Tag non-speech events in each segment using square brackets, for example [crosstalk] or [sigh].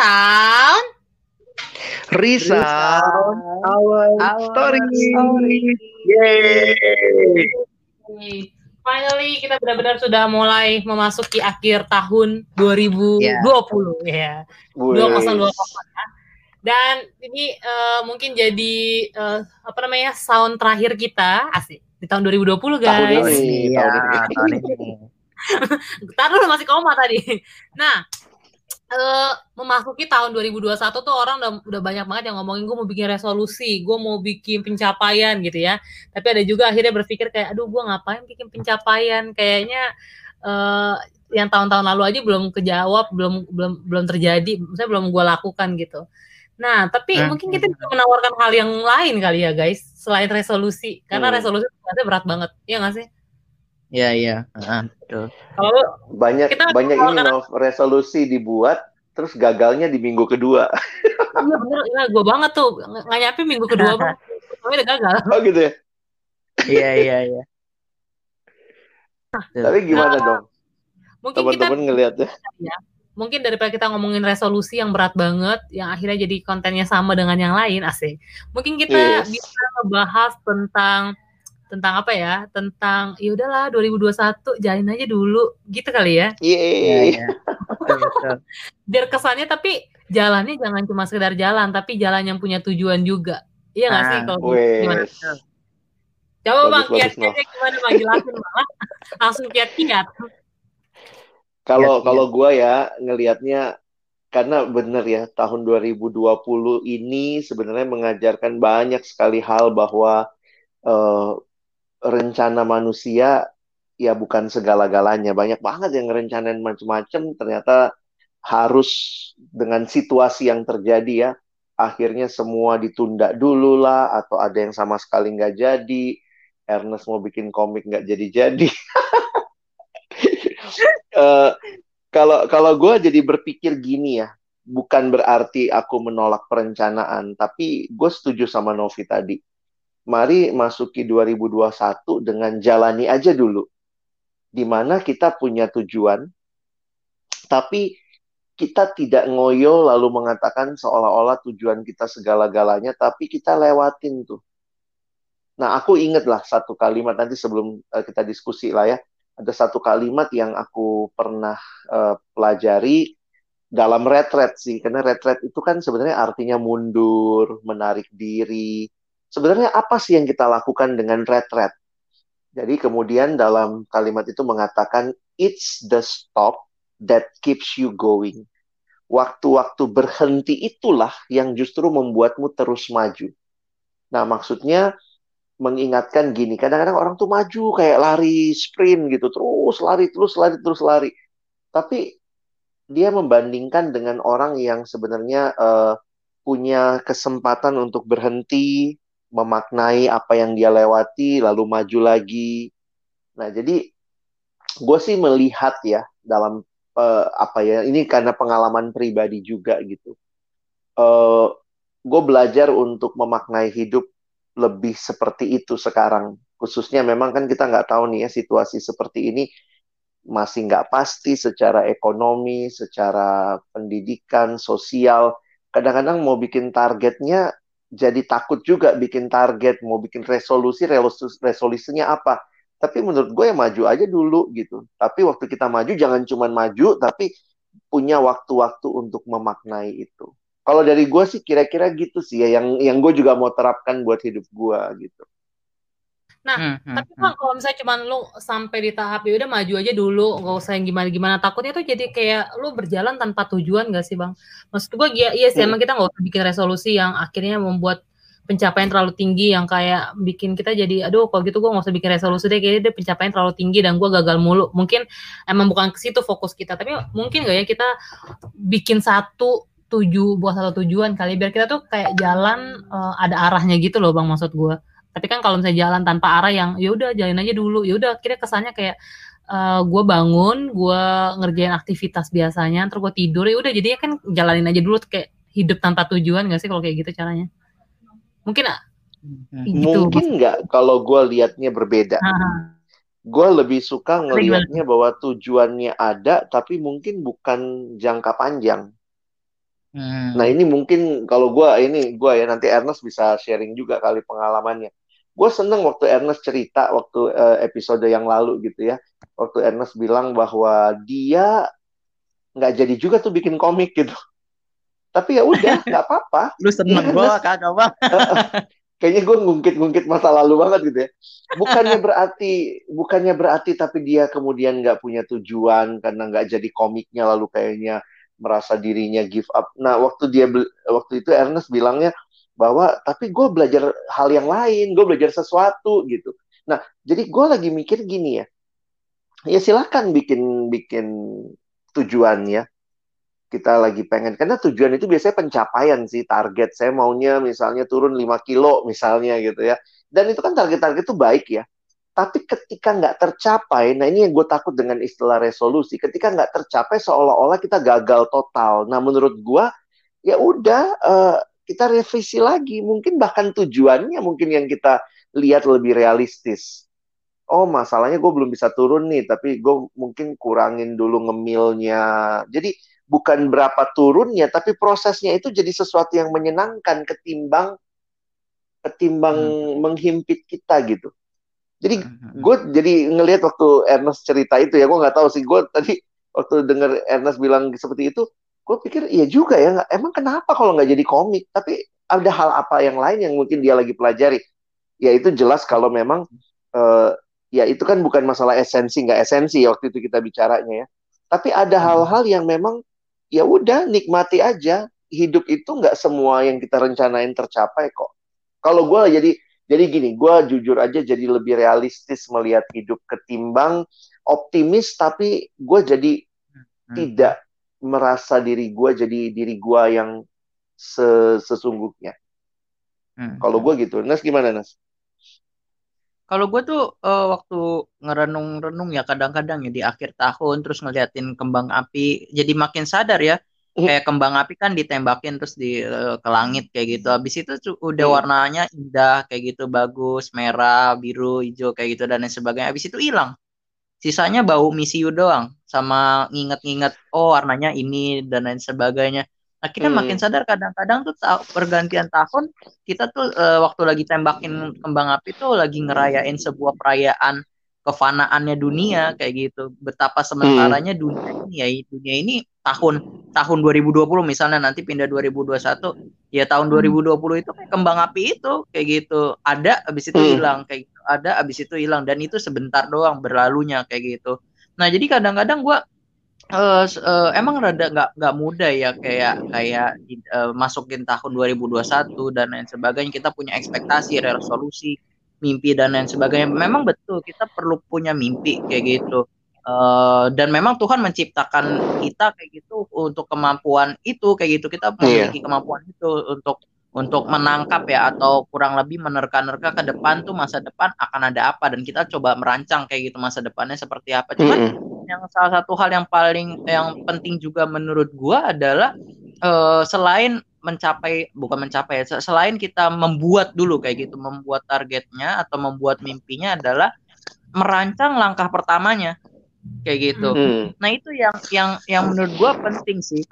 Resound. Resound our, Our story. story. Yeay. Finally kita benar-benar sudah mulai memasuki akhir tahun 2020 ya. Wih. 2020 ya. Dan ini eh, mungkin jadi eh, apa namanya sound terakhir kita asik di tahun 2020 Tahun guys. ini. Iya, tahun ini. tahun ini. [laughs] Ntar dulu masih koma tadi. Nah, eh memasuki tahun 2021 tuh orang udah, udah banyak banget yang ngomongin gue mau bikin resolusi, gue mau bikin pencapaian gitu ya. Tapi ada juga akhirnya berpikir kayak, aduh gue ngapain bikin pencapaian? Kayaknya eh yang tahun-tahun lalu aja belum kejawab, belum belum belum terjadi, misalnya belum gue lakukan gitu. Nah, tapi Hmm. mungkin kita bisa menawarkan hal yang lain kali ya guys, selain resolusi. Karena Hmm. resolusi ternyata berat banget, iya nggak sih? Iya, iya. Ah, betul. Kalau Banyak Kita banyak ini resolusi dibuat terus gagalnya di minggu kedua. Iya bener, ya, gue banget tuh Ng- nggak nyampe minggu kedua tapi udah gagal. Oh gitu ya. Iya, iya, iya. Betul. Tapi gimana Nah, dong? Mungkin kita, Teman-teman ngelihatnya. mungkin daripada kita ngomongin resolusi yang berat banget, yang akhirnya jadi kontennya sama dengan yang lain, asik. Mungkin kita Yes. bisa ngebahas tentang tentang apa ya? Tentang ya udahlah 2021 jalin aja dulu, gitu kali ya. Iya, Yeay. iya. Betul, [laughs] betul. Biar kesannya tapi jalannya jangan cuma sekedar jalan, tapi jalan yang punya tujuan juga. Iya nggak sih Ah, kalau gimana? Coba Bagus, bang, kiat-kiatnya gimana bang? Jelasin malah langsung kiat-kiat. Kalau Iya, kalau gua ya ngelihatnya karena bener ya tahun 2020 ini sebenarnya mengajarkan banyak sekali hal bahwa eh, rencana manusia ya bukan segala-galanya. Banyak banget yang ngerencanain macam-macam ternyata harus dengan situasi yang terjadi ya. Akhirnya semua ditunda dulu lah atau ada yang sama sekali nggak jadi. Ernest mau bikin komik nggak jadi-jadi. [laughs] Eh, kalau kalau gue jadi berpikir gini ya, bukan berarti aku menolak perencanaan, tapi gue setuju sama Novi tadi. Mari masuki 2021 dengan jalani aja dulu. Di mana kita punya tujuan, tapi kita tidak ngoyo lalu mengatakan seolah-olah tujuan kita segala-galanya, tapi kita lewatin tuh. Nah, aku inget lah satu kalimat nanti sebelum eh, kita diskusi lah ya. Ada satu kalimat yang aku pernah eh, pelajari dalam retret sih, karena retret itu kan sebenarnya artinya mundur, menarik diri. Sebenarnya apa sih yang kita lakukan dengan retret? Jadi kemudian dalam kalimat itu mengatakan it's the stop that keeps you going. Waktu-waktu berhenti itulah yang justru membuatmu terus maju. Nah, maksudnya mengingatkan gini, kadang-kadang orang tuh maju kayak lari sprint gitu, terus lari, terus lari, terus lari. Tapi dia membandingkan dengan orang yang sebenarnya eh, punya kesempatan untuk berhenti, memaknai apa yang dia lewati, lalu maju lagi. Nah, jadi gue sih melihat ya dalam eh, apa ya, ini karena pengalaman pribadi juga gitu. Eh, gue belajar untuk memaknai hidup lebih seperti itu sekarang. Khususnya memang kan kita nggak tahu nih ya situasi seperti ini masih nggak pasti secara ekonomi, secara pendidikan, sosial. Kadang-kadang mau bikin targetnya jadi takut juga bikin target, mau bikin resolusi, resolusi resolusinya apa. Tapi menurut gue ya maju aja dulu gitu. Tapi waktu kita maju jangan cuma maju, tapi punya waktu-waktu untuk memaknai itu. Kalau dari gue sih kira-kira gitu sih ya, yang yang gue juga mau terapkan buat hidup gue gitu. Nah, Hmm, hmm, tapi hmm. bang kalau misalnya cuman lu sampai di tahap ya udah maju aja dulu, nggak usah yang gimana-gimana. Takutnya tuh jadi kayak lu berjalan tanpa tujuan gak sih bang? Maksud gue iya, iya sih Hmm. emang kita nggak usah bikin resolusi yang akhirnya membuat pencapaian terlalu tinggi yang kayak bikin kita jadi aduh kalau gitu gue nggak usah bikin resolusi deh kayaknya dia pencapaian terlalu tinggi dan gue gagal mulu mungkin emang bukan ke situ fokus kita tapi mungkin gak ya kita bikin satu tuju buat satu tujuan kali biar kita tuh kayak jalan eh, ada arahnya gitu loh bang maksud gue tapi kan kalau misalnya jalan tanpa arah yang ya udah jalan aja dulu ya udah kira kesannya kayak eh, gue bangun gue ngerjain aktivitas biasanya terus gue tidur ya udah jadinya kan jalanin aja dulu kayak hidup tanpa tujuan gak sih kalau kayak gitu caranya mungkin ah, Hmm. gitu Mungkin nggak kalau gue liatnya berbeda. Ah, Gue lebih suka ngelihatnya bahwa tujuannya ada, tapi mungkin bukan jangka panjang. Hmm. Nah ini mungkin kalau gue ini gue ya nanti Ernest bisa sharing juga kali pengalamannya. Gue seneng waktu Ernest cerita waktu uh, episode yang lalu gitu ya. Waktu Ernest bilang bahwa dia nggak jadi juga tuh bikin komik gitu. Tapi ya udah [laughs] nggak apa-apa. Lu seneng gue kagak bang. [laughs] Kayaknya gue ngungkit-ngungkit masa lalu banget gitu ya. Bukannya berarti bukannya berarti tapi dia kemudian nggak punya tujuan karena nggak jadi komiknya lalu kayaknya merasa dirinya give up. Nah, waktu dia waktu itu Ernest bilangnya bahwa tapi gue belajar hal yang lain, gue belajar sesuatu gitu. Nah, jadi gue lagi mikir gini ya, ya silakan bikin bikin tujuan ya. Kita lagi pengen karena tujuan itu biasanya pencapaian sih target. Saya maunya misalnya turun 5 kilo misalnya gitu ya. Dan itu kan target-target itu baik ya. Tapi ketika nggak tercapai, nah ini yang gue takut dengan istilah resolusi. Ketika nggak tercapai, seolah-olah kita gagal total. Nah menurut gue, ya udah uh, kita revisi lagi. Mungkin bahkan tujuannya mungkin yang kita lihat lebih realistis. Oh masalahnya gue belum bisa turun nih, tapi gue mungkin kurangin dulu ngemilnya. Jadi bukan berapa turunnya, tapi prosesnya itu jadi sesuatu yang menyenangkan ketimbang ketimbang hmm. menghimpit kita gitu. Jadi hmm, hmm, hmm. gue jadi ngelihat waktu Ernest cerita itu ya, gue nggak tahu sih gue tadi waktu denger Ernest bilang seperti itu, gue pikir iya juga ya, emang kenapa kalau nggak jadi komik? Tapi ada hal apa yang lain yang mungkin dia lagi pelajari? Ya itu jelas kalau memang uh, ya itu kan bukan masalah esensi nggak esensi waktu itu kita bicaranya ya. Tapi ada hal-hal yang memang ya udah nikmati aja. Hidup itu nggak semua yang kita rencanain tercapai kok. Kalau gue jadi jadi gini, gue jujur aja jadi lebih realistis melihat hidup ketimbang optimis, tapi gue jadi hmm. tidak merasa diri gue jadi diri gue yang sesungguhnya. Hmm. Kalau gue gitu, Nas gimana Nas? Kalau gue tuh uh, waktu ngerenung-renung ya kadang-kadang ya di akhir tahun terus ngeliatin kembang api, jadi makin sadar ya kayak kembang api kan ditembakin terus di uh, ke langit kayak gitu. Habis itu udah hmm. warnanya indah kayak gitu bagus, merah, biru, hijau kayak gitu dan lain sebagainya. Habis itu hilang. Sisanya bau misiu doang sama nginget-nginget oh warnanya ini dan lain sebagainya. Nah, kita hmm. makin sadar kadang-kadang tuh pergantian tahun kita tuh uh, waktu lagi tembakin kembang api tuh lagi ngerayain sebuah perayaan kefanaannya dunia kayak gitu. Betapa sementaranya hmm. dunia ini ya dunia ini tahun tahun 2020 misalnya nanti pindah 2021 ya tahun 2020 hmm. itu kayak kembang api itu kayak gitu. Ada habis itu hmm. hilang kayak gitu. Ada habis itu hilang dan itu sebentar doang berlalunya kayak gitu. Nah, jadi kadang-kadang gua uh, uh, emang rada nggak nggak mudah ya kayak kayak uh, masukin tahun 2021 dan lain sebagainya kita punya ekspektasi resolusi mimpi dan lain sebagainya. Memang betul kita perlu punya mimpi kayak gitu. Uh, dan memang Tuhan menciptakan kita kayak gitu untuk kemampuan itu kayak gitu kita iya. memiliki yeah. kemampuan itu untuk untuk menangkap ya atau kurang lebih menerka-nerka ke depan tuh masa depan akan ada apa dan kita coba merancang kayak gitu masa depannya seperti apa. Cuman mm -hmm. yang salah satu hal yang paling yang penting juga menurut gua adalah uh, selain mencapai bukan mencapai selain kita membuat dulu kayak gitu membuat targetnya atau membuat mimpinya adalah merancang langkah pertamanya kayak gitu hmm. nah itu yang yang yang menurut gue penting sih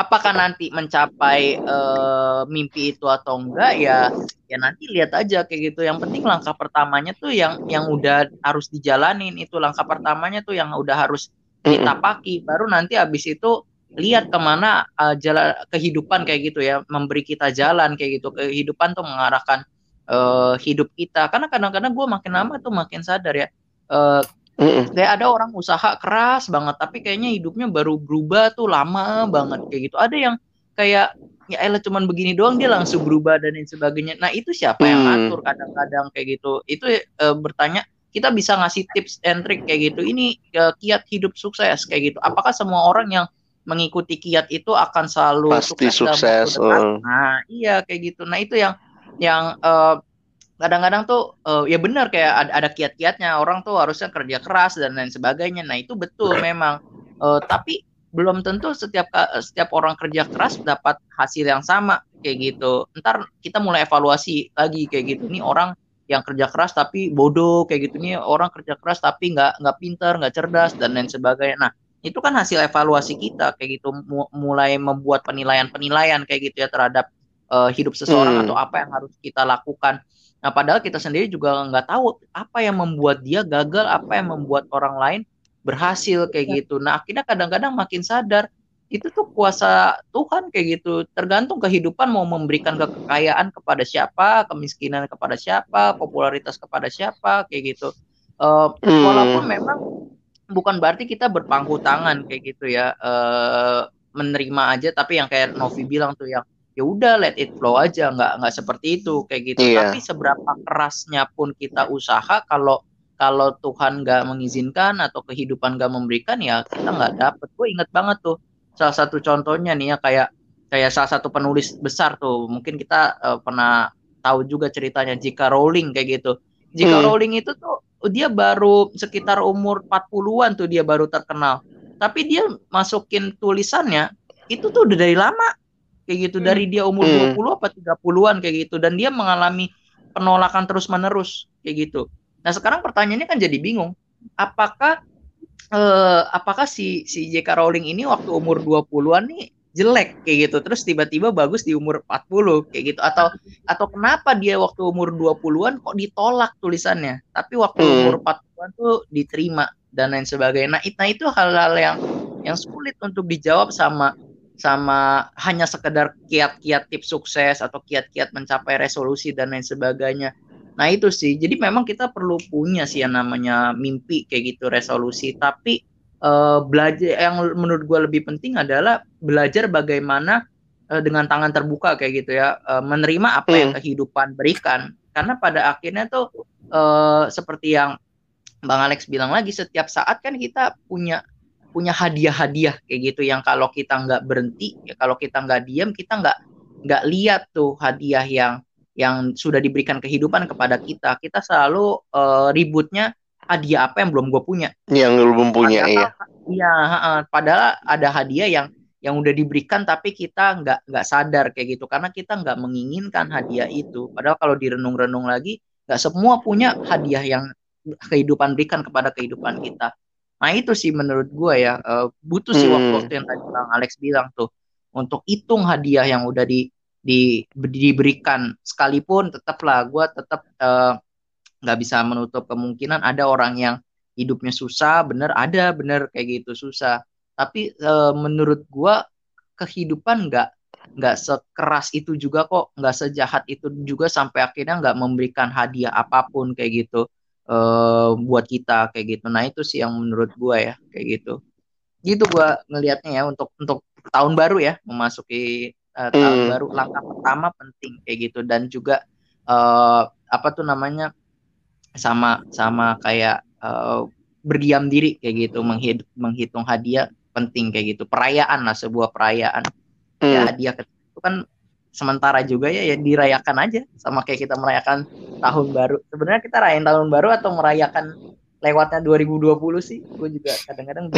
apakah nanti mencapai uh, mimpi itu atau enggak ya ya nanti lihat aja kayak gitu. Yang penting langkah pertamanya tuh yang yang udah harus dijalanin. Itu langkah pertamanya tuh yang udah harus ditapaki. Baru nanti abis itu lihat ke mana uh, jalan kehidupan kayak gitu ya. Memberi kita jalan kayak gitu. Kehidupan tuh mengarahkan uh, hidup kita. Karena kadang-kadang gue makin lama tuh makin sadar ya uh, kayak ada orang usaha keras banget tapi kayaknya hidupnya baru berubah tuh lama banget kayak gitu ada yang kayak ya elah cuman begini doang dia langsung berubah dan lain sebagainya nah itu siapa yang mm. ngatur kadang-kadang kayak gitu itu uh, bertanya kita bisa ngasih tips and trick kayak gitu ini uh, kiat hidup sukses kayak gitu apakah semua orang yang mengikuti kiat itu akan selalu pasti sukses. sukses. Uh. Nah, iya kayak gitu. Nah, itu yang yang uh, kadang-kadang tuh uh, ya benar kayak ada, ada kiat-kiatnya orang tuh harusnya kerja keras dan lain sebagainya. Nah, itu betul memang. Uh, tapi belum tentu setiap setiap orang kerja keras dapat hasil yang sama kayak gitu. Ntar kita mulai evaluasi lagi kayak gitu. Ini orang yang kerja keras tapi bodoh kayak gitu nih orang kerja keras tapi nggak nggak pinter nggak cerdas dan lain sebagainya. Nah itu kan hasil evaluasi kita kayak gitu mulai membuat penilaian-penilaian kayak gitu ya terhadap uh, hidup seseorang hmm. atau apa yang harus kita lakukan. Nah, padahal kita sendiri juga nggak tahu apa yang membuat dia gagal, apa yang membuat orang lain berhasil kayak ya. gitu. Nah, akhirnya kadang-kadang makin sadar itu tuh kuasa Tuhan kayak gitu. Tergantung kehidupan mau memberikan kekayaan kepada siapa, kemiskinan kepada siapa, popularitas kepada siapa kayak gitu. Uh. Walaupun memang bukan berarti kita berpangku tangan kayak gitu ya uh, menerima aja tapi yang kayak Novi bilang tuh yang ya udah let it flow aja nggak nggak seperti itu kayak gitu iya. tapi seberapa kerasnya pun kita usaha kalau kalau Tuhan nggak mengizinkan atau kehidupan nggak memberikan ya kita nggak dapet gue inget banget tuh salah satu contohnya nih ya kayak kayak salah satu penulis besar tuh mungkin kita uh, pernah tahu juga ceritanya jika Rowling kayak gitu jika hmm. Rowling itu tuh dia baru sekitar umur 40-an tuh dia baru terkenal. Tapi dia masukin tulisannya itu tuh udah dari lama kayak gitu hmm. dari dia umur hmm. 20 apa 30-an kayak gitu dan dia mengalami penolakan terus-menerus kayak gitu. Nah, sekarang pertanyaannya kan jadi bingung. Apakah eh, apakah si si J.K. Rowling ini waktu umur 20-an nih jelek kayak gitu terus tiba-tiba bagus di umur 40 kayak gitu atau atau kenapa dia waktu umur 20-an kok ditolak tulisannya tapi waktu hmm. umur 40-an tuh diterima dan lain sebagainya nah, nah itu hal-hal yang yang sulit untuk dijawab sama sama hanya sekedar kiat-kiat tips sukses atau kiat-kiat mencapai resolusi dan lain sebagainya. Nah itu sih. Jadi memang kita perlu punya sih yang namanya mimpi kayak gitu resolusi. Tapi uh, belajar yang menurut gue lebih penting adalah belajar bagaimana uh, dengan tangan terbuka kayak gitu ya uh, menerima apa hmm. yang kehidupan berikan. Karena pada akhirnya tuh uh, seperti yang bang Alex bilang lagi setiap saat kan kita punya punya hadiah-hadiah kayak gitu yang kalau kita nggak berhenti ya kalau kita nggak diam kita nggak nggak lihat tuh hadiah yang yang sudah diberikan kehidupan kepada kita. Kita selalu uh, ributnya hadiah apa yang belum gue punya. Yang belum punya padahal, iya. iya padahal ada hadiah yang yang udah diberikan tapi kita nggak nggak sadar kayak gitu. Karena kita nggak menginginkan hadiah itu. Padahal kalau direnung-renung lagi nggak semua punya hadiah yang kehidupan berikan kepada kehidupan kita nah itu sih menurut gue ya uh, butuh sih hmm. waktu yang tadi bang Alex bilang tuh untuk hitung hadiah yang udah di, di diberikan. Sekalipun tetaplah gue tetap uh, nggak bisa menutup kemungkinan ada orang yang hidupnya susah bener ada bener kayak gitu susah. Tapi e, menurut gua kehidupan nggak nggak sekeras itu juga kok nggak sejahat itu juga sampai akhirnya nggak memberikan hadiah apa pun kayak gitu e, buat kita kayak gitu. Nah itu sih yang menurut gua ya kayak gitu. Gitu gua ngelihatnya ya untuk untuk tahun baru ya memasuki uh, tahun hmm. baru. Langkah pertama penting kayak gitu. Dan juga uh, apa tuh namanya sama sama kayak uh, berdiam diri kayak gitu. Menghitung, menghitung hadiah penting kayak gitu. Perayaan lah sebuah perayaan. Ya, hmm. ya hadiah itu kan sementara juga ya ya dirayakan aja sama kayak kita merayakan tahun baru sebenarnya kita rayain tahun baru atau merayakan lewatnya 2020 sih gue juga kadang-kadang [laughs]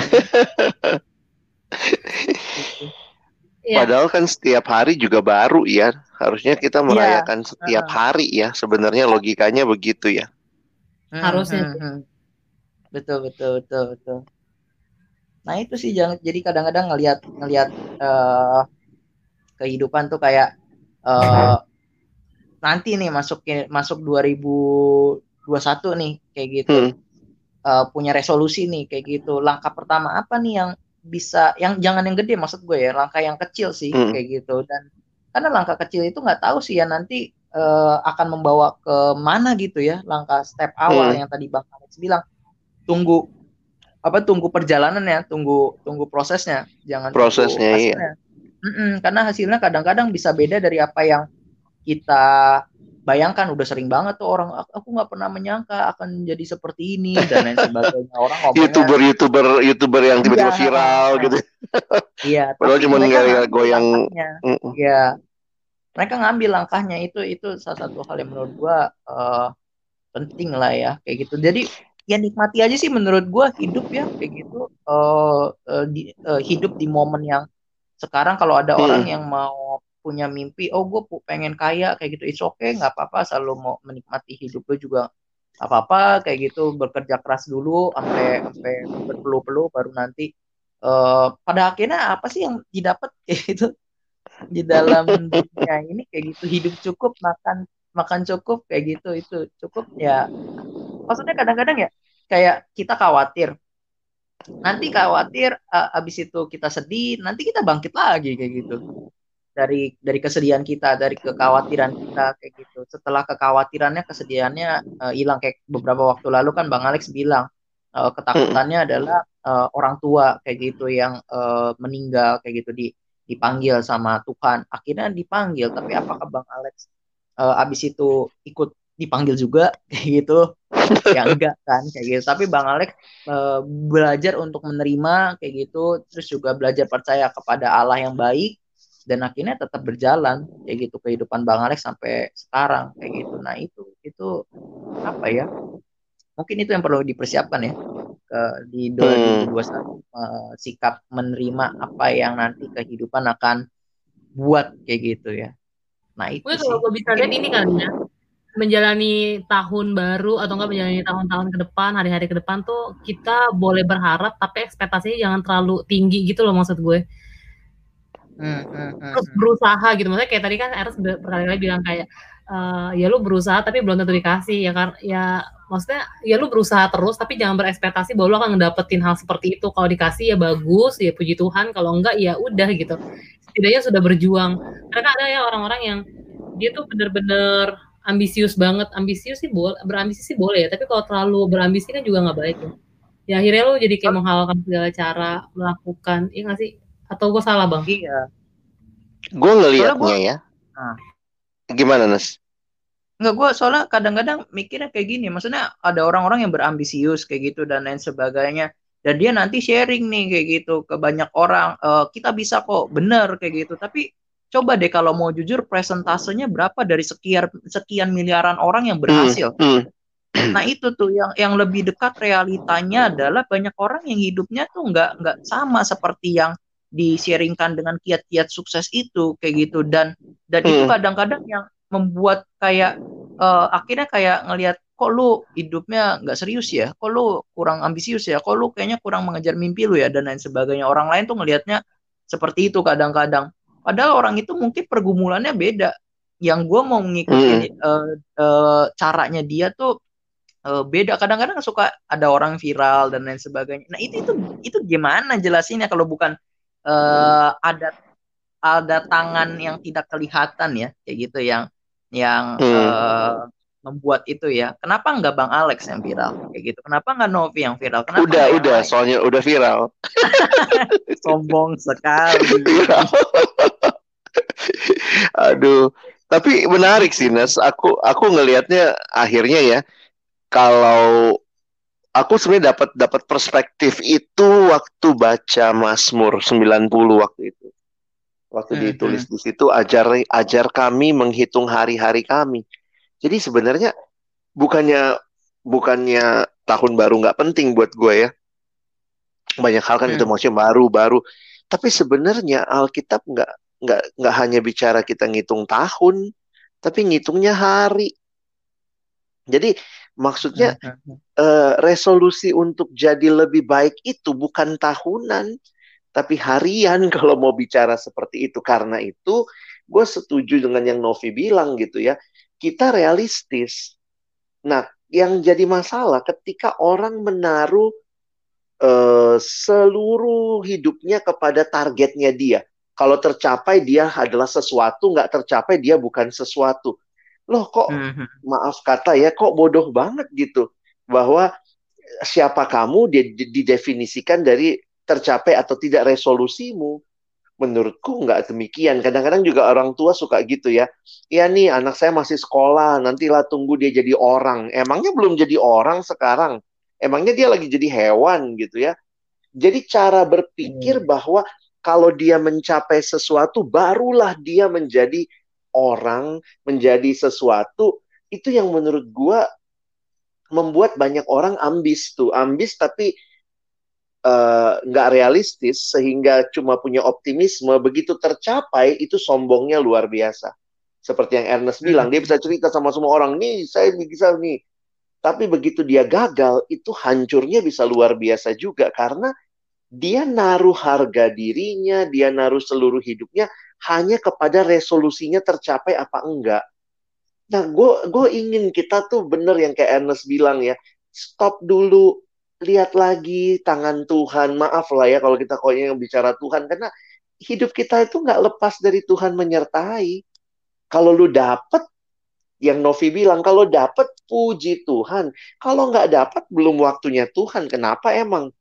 Ya. Padahal kan setiap hari juga baru ya. Harusnya kita iya. merayakan ya. setiap hari ya. Sebenarnya logikanya begitu ya. Hmm, harusnya hmm, hmm. betul betul betul betul nah itu sih jangan jadi kadang-kadang ngelihat ngelihat uh, kehidupan tuh kayak uh, nanti nih masuk masuk 2021 nih kayak gitu. Hmm. uh, punya resolusi nih kayak gitu. Langkah pertama apa nih yang bisa yang jangan yang gede maksud gue ya langkah yang kecil sih hmm. kayak gitu. Dan karena langkah kecil itu nggak tahu sih ya nanti uh, akan membawa ke mana gitu ya langkah step awal hmm. yang tadi Bang Alex bilang. Tunggu apa tunggu perjalanan ya tunggu tunggu prosesnya. Jangan prosesnya iya mm -mm, karena hasilnya kadang-kadang bisa beda dari apa yang kita bayangkan. Udah sering banget tuh orang aku nggak pernah menyangka akan jadi seperti ini dan lain sebagainya. Orang ngomongnya youtuber youtuber youtuber yang tiba-tiba iya, viral gitu. Iya [laughs] padahal cuma goyang iya. Mereka ngambil langkahnya itu itu salah satu hal yang menurut gua uh, penting lah ya kayak gitu. Jadi ya nikmati aja sih menurut gua hidup ya kayak gitu. Uh, uh, di, uh, hidup di momen yang sekarang kalau ada hmm. orang yang mau punya mimpi oh gue pengen kaya kayak gitu it's okay nggak apa-apa selalu mau menikmati hidup gue juga apa-apa kayak gitu bekerja keras dulu sampai sampai berpeluh-peluh baru nanti uh, pada akhirnya apa sih yang didapat? [laughs] Kayak gitu. Di dalam dunia ini kayak gitu hidup cukup makan makan cukup kayak gitu itu cukup ya. Maksudnya kadang-kadang ya kayak kita khawatir nanti khawatir uh, abis itu kita sedih nanti kita bangkit lagi kayak gitu. Dari dari kesedihan kita dari kekhawatiran kita kayak gitu. Setelah kekhawatirannya kesedihannya uh, hilang. Kayak beberapa waktu lalu kan bang Alex bilang uh, ketakutannya adalah uh, orang tua kayak gitu yang uh, meninggal kayak gitu. Di dipanggil sama Tuhan. Akhirnya dipanggil tapi apakah bang Alex uh, abis itu ikut dipanggil juga [laughs] kayak gitu ya enggak kan kayak gitu tapi bang Alex uh, belajar untuk menerima kayak gitu terus juga belajar percaya kepada Allah yang baik dan akhirnya tetap berjalan kayak gitu kehidupan Bang Alex sampai sekarang kayak gitu. Nah itu itu apa ya? Mungkin itu yang perlu dipersiapkan ya ke di 2021 hmm. uh, sikap menerima apa yang nanti kehidupan akan buat kayak gitu ya. Nah itu. Gue kalau gue bisa lihat ini kan ya menjalani tahun baru atau enggak menjalani tahun-tahun ke depan, hari-hari ke depan tuh kita boleh berharap tapi ekspektasinya jangan terlalu tinggi gitu loh maksud gue. Hmm, hmm, hmm, terus berusaha gitu. Maksudnya kayak tadi kan Eros berkali-kali bilang kayak uh, ya lu berusaha tapi belum tentu dikasih ya kan ya maksudnya ya lu berusaha terus tapi jangan berekspektasi bahwa lu akan ngedapetin hal seperti itu. Kalau dikasih ya bagus ya puji Tuhan. Kalau enggak ya udah gitu. Setidaknya sudah berjuang. Karena ada ya orang-orang yang dia tuh bener-bener ambisius banget ambisius sih boleh berambisi sih boleh ya tapi kalau terlalu berambisi kan juga nggak baik ya ya akhirnya lu jadi kayak menghalalkan segala cara melakukan iya nggak sih atau gue salah bang? Iya. Gue ngelihatnya gua... ya. Nah. Gimana Nas? Enggak, gue soalnya kadang-kadang mikirnya kayak gini. Maksudnya ada orang-orang yang berambisius kayak gitu dan lain sebagainya. Dan dia nanti sharing nih kayak gitu ke banyak orang. E, kita bisa kok bener kayak gitu. Tapi coba deh kalau mau jujur presentasenya berapa dari sekian sekian miliaran orang yang berhasil. Hmm, hmm. [clears throat] Nah itu tuh yang yang lebih dekat realitanya adalah banyak orang yang hidupnya tuh nggak nggak sama seperti yang di-sharingkan dengan kiat-kiat sukses itu kayak gitu dan dan hmm. itu kadang-kadang yang membuat kayak uh, akhirnya kayak ngelihat kok lu hidupnya nggak serius ya kok lu kurang ambisius ya kok lu kayaknya kurang mengejar mimpi lu ya dan lain sebagainya orang lain tuh ngelihatnya seperti itu kadang-kadang padahal orang itu mungkin pergumulannya beda yang gue mau mengikuti hmm. uh, uh, caranya dia tuh uh, beda kadang-kadang suka ada orang viral dan lain sebagainya nah itu itu itu gimana jelasinnya kalau bukan uh, ada ada tangan yang tidak kelihatan ya kayak gitu yang yang hmm. uh, membuat itu ya. Kenapa nggak Bang Alex yang viral kayak gitu? Kenapa nggak Novi yang viral? Kenapa udah udah lain? soalnya udah viral. [laughs] Sombong sekali. [laughs] Aduh, tapi menarik sih Nas. Aku aku ngelihatnya akhirnya ya kalau aku sebenarnya dapat dapat perspektif itu waktu baca Mazmur 90 waktu itu. Waktu hmm, ditulis hmm. di situ ajar ajar kami menghitung hari-hari kami. Jadi sebenarnya bukannya bukannya tahun baru nggak penting buat gue ya. Banyak hal kan hmm. itu maksudnya baru-baru. Tapi sebenarnya Alkitab nggak nggak nggak hanya bicara kita ngitung tahun, tapi ngitungnya hari. Jadi Maksudnya uh, resolusi untuk jadi lebih baik itu bukan tahunan, tapi harian [laughs] kalau mau bicara seperti itu. Karena itu gue setuju dengan yang Novi bilang gitu ya. Kita realistis. Nah, yang jadi masalah ketika orang menaruh uh, seluruh hidupnya kepada targetnya dia. Kalau tercapai dia adalah sesuatu, nggak tercapai dia bukan sesuatu. Loh kok mm-hmm. maaf kata ya kok bodoh banget gitu. Bahwa siapa kamu didefinisikan dari tercapai atau tidak resolusimu. Menurutku nggak demikian. Kadang-kadang juga orang tua suka gitu ya. Ya nih anak saya masih sekolah nantilah tunggu dia jadi orang. Emangnya belum jadi orang sekarang? Emangnya dia lagi jadi hewan gitu ya? Jadi cara berpikir hmm. bahwa kalau dia mencapai sesuatu barulah dia menjadi orang menjadi sesuatu. Itu yang menurut gua membuat banyak orang ambis tuh. Ambis tapi eh, nggak uh, realistis sehingga cuma punya optimisme. Begitu tercapai itu sombongnya luar biasa. Seperti yang Ernest hmm. bilang dia bisa cerita sama semua orang nih saya bisa nih. Tapi begitu dia gagal itu hancurnya bisa luar biasa juga. Karena dia naruh harga dirinya, dia naruh seluruh hidupnya hanya kepada resolusinya tercapai apa enggak. Nah, gue gue ingin kita tuh bener yang kayak Ernest bilang ya, stop dulu, lihat lagi tangan Tuhan. Maaf lah ya kalau kita kok yang bicara Tuhan, karena hidup kita itu nggak lepas dari Tuhan menyertai. Kalau lu dapet, yang Novi bilang, kalau dapet puji Tuhan. Kalau nggak dapet, belum waktunya Tuhan. Kenapa emang?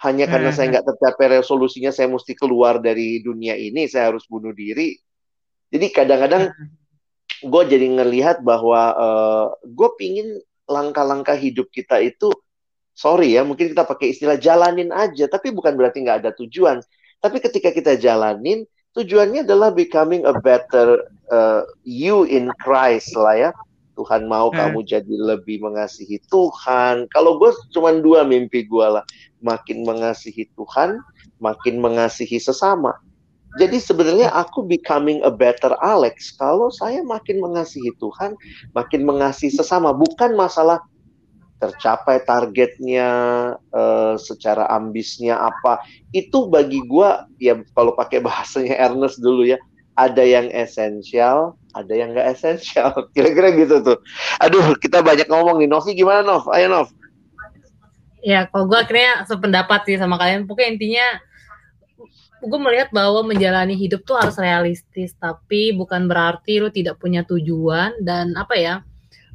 Hanya karena hmm. saya nggak tercapai resolusinya saya mesti keluar dari dunia ini saya harus bunuh diri jadi kadang-kadang hmm. gue jadi ngelihat bahwa uh, eh, gue pingin langkah-langkah hidup kita itu sorry ya mungkin kita pakai istilah jalanin aja tapi bukan berarti nggak ada tujuan tapi ketika kita jalanin tujuannya adalah becoming a better uh, you in Christ lah ya Tuhan mau hmm. kamu jadi lebih mengasihi Tuhan. Kalau gue cuma dua mimpi gue lah, makin mengasihi Tuhan, makin mengasihi sesama. Jadi sebenarnya aku becoming a better Alex kalau saya makin mengasihi Tuhan, makin mengasihi sesama. Bukan masalah tercapai targetnya uh, secara ambisnya apa. Itu bagi gue ya kalau pakai bahasanya Ernest dulu ya, ada yang esensial, ada yang nggak esensial. [laughs] Kira-kira gitu tuh. Aduh, kita banyak ngomong nih. Novi gimana Nov? Ayo Nov. Ya, kalau gue akhirnya sependapat sih sama kalian. Pokoknya intinya gue melihat bahwa menjalani hidup tuh harus realistis, tapi bukan berarti lu tidak punya tujuan dan apa ya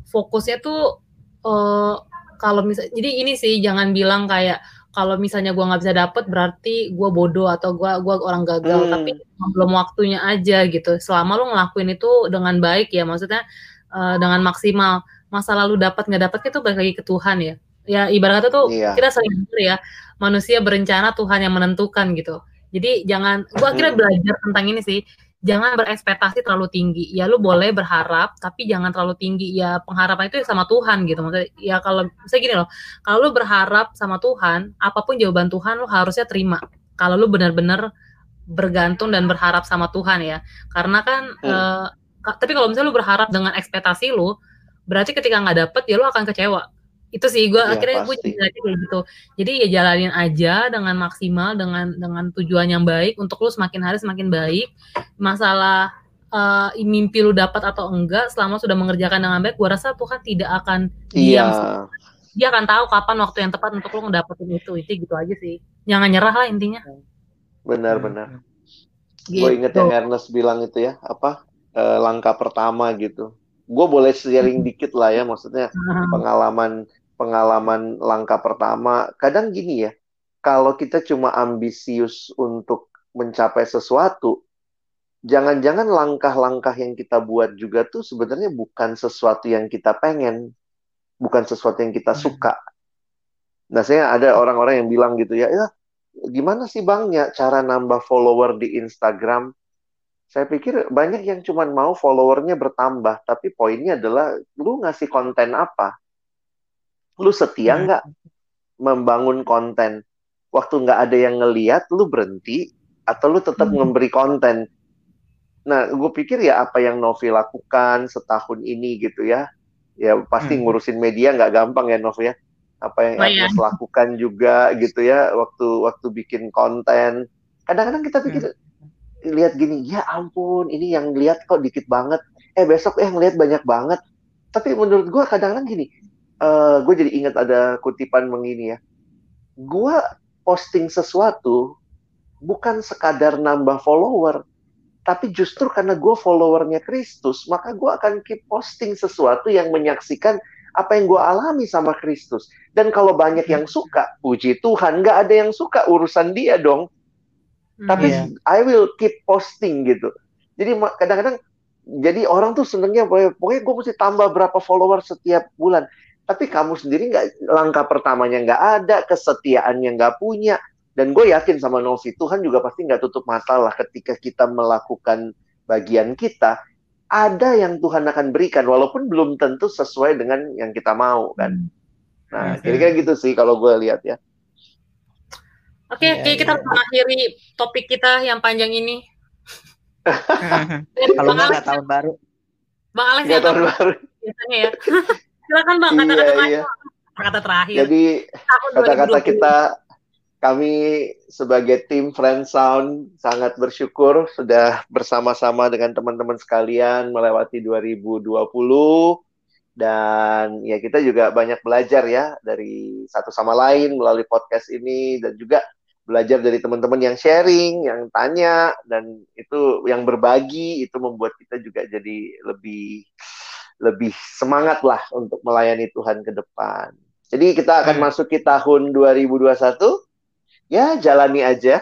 fokusnya tuh uh, kalau misalnya jadi ini sih jangan bilang kayak kalau misalnya gue nggak bisa dapet berarti gue bodoh atau gue gua orang gagal hmm. tapi belum waktunya aja gitu selama lo ngelakuin itu dengan baik ya maksudnya uh, dengan maksimal masa lalu dapat nggak dapat itu balik lagi ke Tuhan ya ya ibarat kata tuh iya. kita sering ya manusia berencana Tuhan yang menentukan gitu jadi jangan gue akhirnya hmm. belajar tentang ini sih jangan berekspektasi terlalu tinggi. Ya lu boleh berharap, tapi jangan terlalu tinggi. Ya pengharapan itu sama Tuhan gitu. Maksudnya ya kalau saya gini loh, kalau lu berharap sama Tuhan, apa pun jawaban Tuhan lu harusnya terima. Kalau lu benar-benar bergantung dan berharap sama Tuhan ya. Karena kan hmm. uh, tapi kalau misalnya lu berharap dengan ekspektasi lu, berarti ketika nggak dapet ya lu akan kecewa itu sih gue ya, akhirnya gue jadi kayak gitu. Jadi ya jalanin aja dengan maksimal dengan dengan tujuan yang baik. Untuk lu semakin hari semakin baik. Masalah uh, mimpi lu dapat atau enggak selama sudah mengerjakan dengan baik gue rasa Tuhan tidak akan diam iya. dia akan tahu kapan waktu yang tepat untuk lu ngedapetin itu. Itu gitu aja sih. Jangan nyerah lah intinya. Benar-benar gitu. gue inget yang Ernest bilang itu ya apa uh, langkah pertama gitu gue boleh sharing [laughs] dikit lah ya maksudnya pengalaman pengalaman langkah pertama, kadang gini ya, kalau kita cuma ambisius untuk mencapai sesuatu, jangan-jangan langkah-langkah yang kita buat juga tuh sebenarnya bukan sesuatu yang kita pengen, bukan sesuatu yang kita suka. Nah, saya ada orang-orang yang bilang gitu ya, ya gimana sih bang ya cara nambah follower di Instagram? Saya pikir banyak yang cuma mau followernya bertambah, tapi poinnya adalah lu ngasih konten apa? lu setia hmm. nggak membangun konten waktu nggak ada yang ngeliat lu berhenti atau lu tetap hmm. memberi konten nah gue pikir ya apa yang Novi lakukan setahun ini gitu ya ya pasti hmm. ngurusin media nggak gampang ya Novi ya apa yang oh, iya. lakukan juga gitu ya waktu waktu bikin konten kadang-kadang kita pikir hmm. Lihat gini ya ampun ini yang lihat kok dikit banget eh besok eh ngeliat banyak banget tapi menurut gue kadang-kadang gini uh, eh, gue jadi ingat ada kutipan begini ya. Gue posting sesuatu bukan sekadar nambah follower, tapi justru karena gue followernya Kristus, maka gue akan keep posting sesuatu yang menyaksikan apa yang gue alami sama Kristus. Dan kalau banyak yang suka, puji Tuhan, nggak ada yang suka urusan dia dong. Tapi yeah. I will keep posting gitu. Jadi kadang-kadang jadi orang tuh senengnya pokoknya gue mesti tambah berapa follower setiap bulan tapi kamu sendiri nggak langkah pertamanya nggak ada, kesetiaannya nggak punya, dan gue yakin sama Novi Tuhan juga pasti nggak tutup mata lah ketika kita melakukan bagian kita, ada yang Tuhan akan berikan walaupun belum tentu sesuai dengan yang kita mau kan. Hmm. Nah, kira-kira gitu sih kalau gue lihat ya. Oke, okay, ya, kita ya. mengakhiri topik kita yang panjang ini. [laughs] kalau nggak tahun baru. Bang Alex ya tahun baru. Biasanya ya. Silakan Bang kata-kata iya, iya. Kata terakhir. Jadi kata-kata kita kami sebagai tim Friend Sound sangat bersyukur sudah bersama-sama dengan teman-teman sekalian melewati 2020 dan ya kita juga banyak belajar ya dari satu sama lain melalui podcast ini dan juga belajar dari teman-teman yang sharing, yang tanya dan itu yang berbagi itu membuat kita juga jadi lebih lebih semangat lah untuk melayani Tuhan ke depan. Jadi kita akan hmm. masuk ke tahun 2021 ya jalani aja.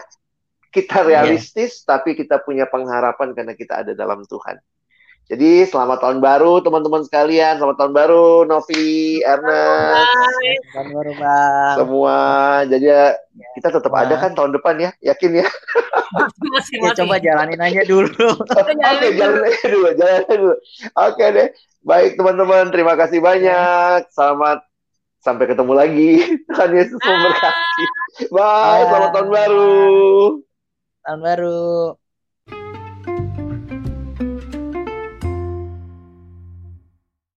Kita iya. realistis, yeah. tapi kita punya pengharapan karena kita ada dalam Tuhan. Jadi selamat tahun baru teman-teman sekalian, selamat tahun baru Novi, Ernest, tahun baru bang. Semua, jadi ya, kita tetap nah. ada kan tahun depan ya, yakin ya? Masih, ya, coba jalanin aja dulu. [laughs] Oke, okay, jalanin aja dulu, jalanin aja dulu. Oke okay, deh, baik teman-teman, terima kasih banyak. Selamat Sampai ketemu lagi. [laughs] Tuhan Yesus memberkati. Bye, selamat tahun baru. Tahun baru.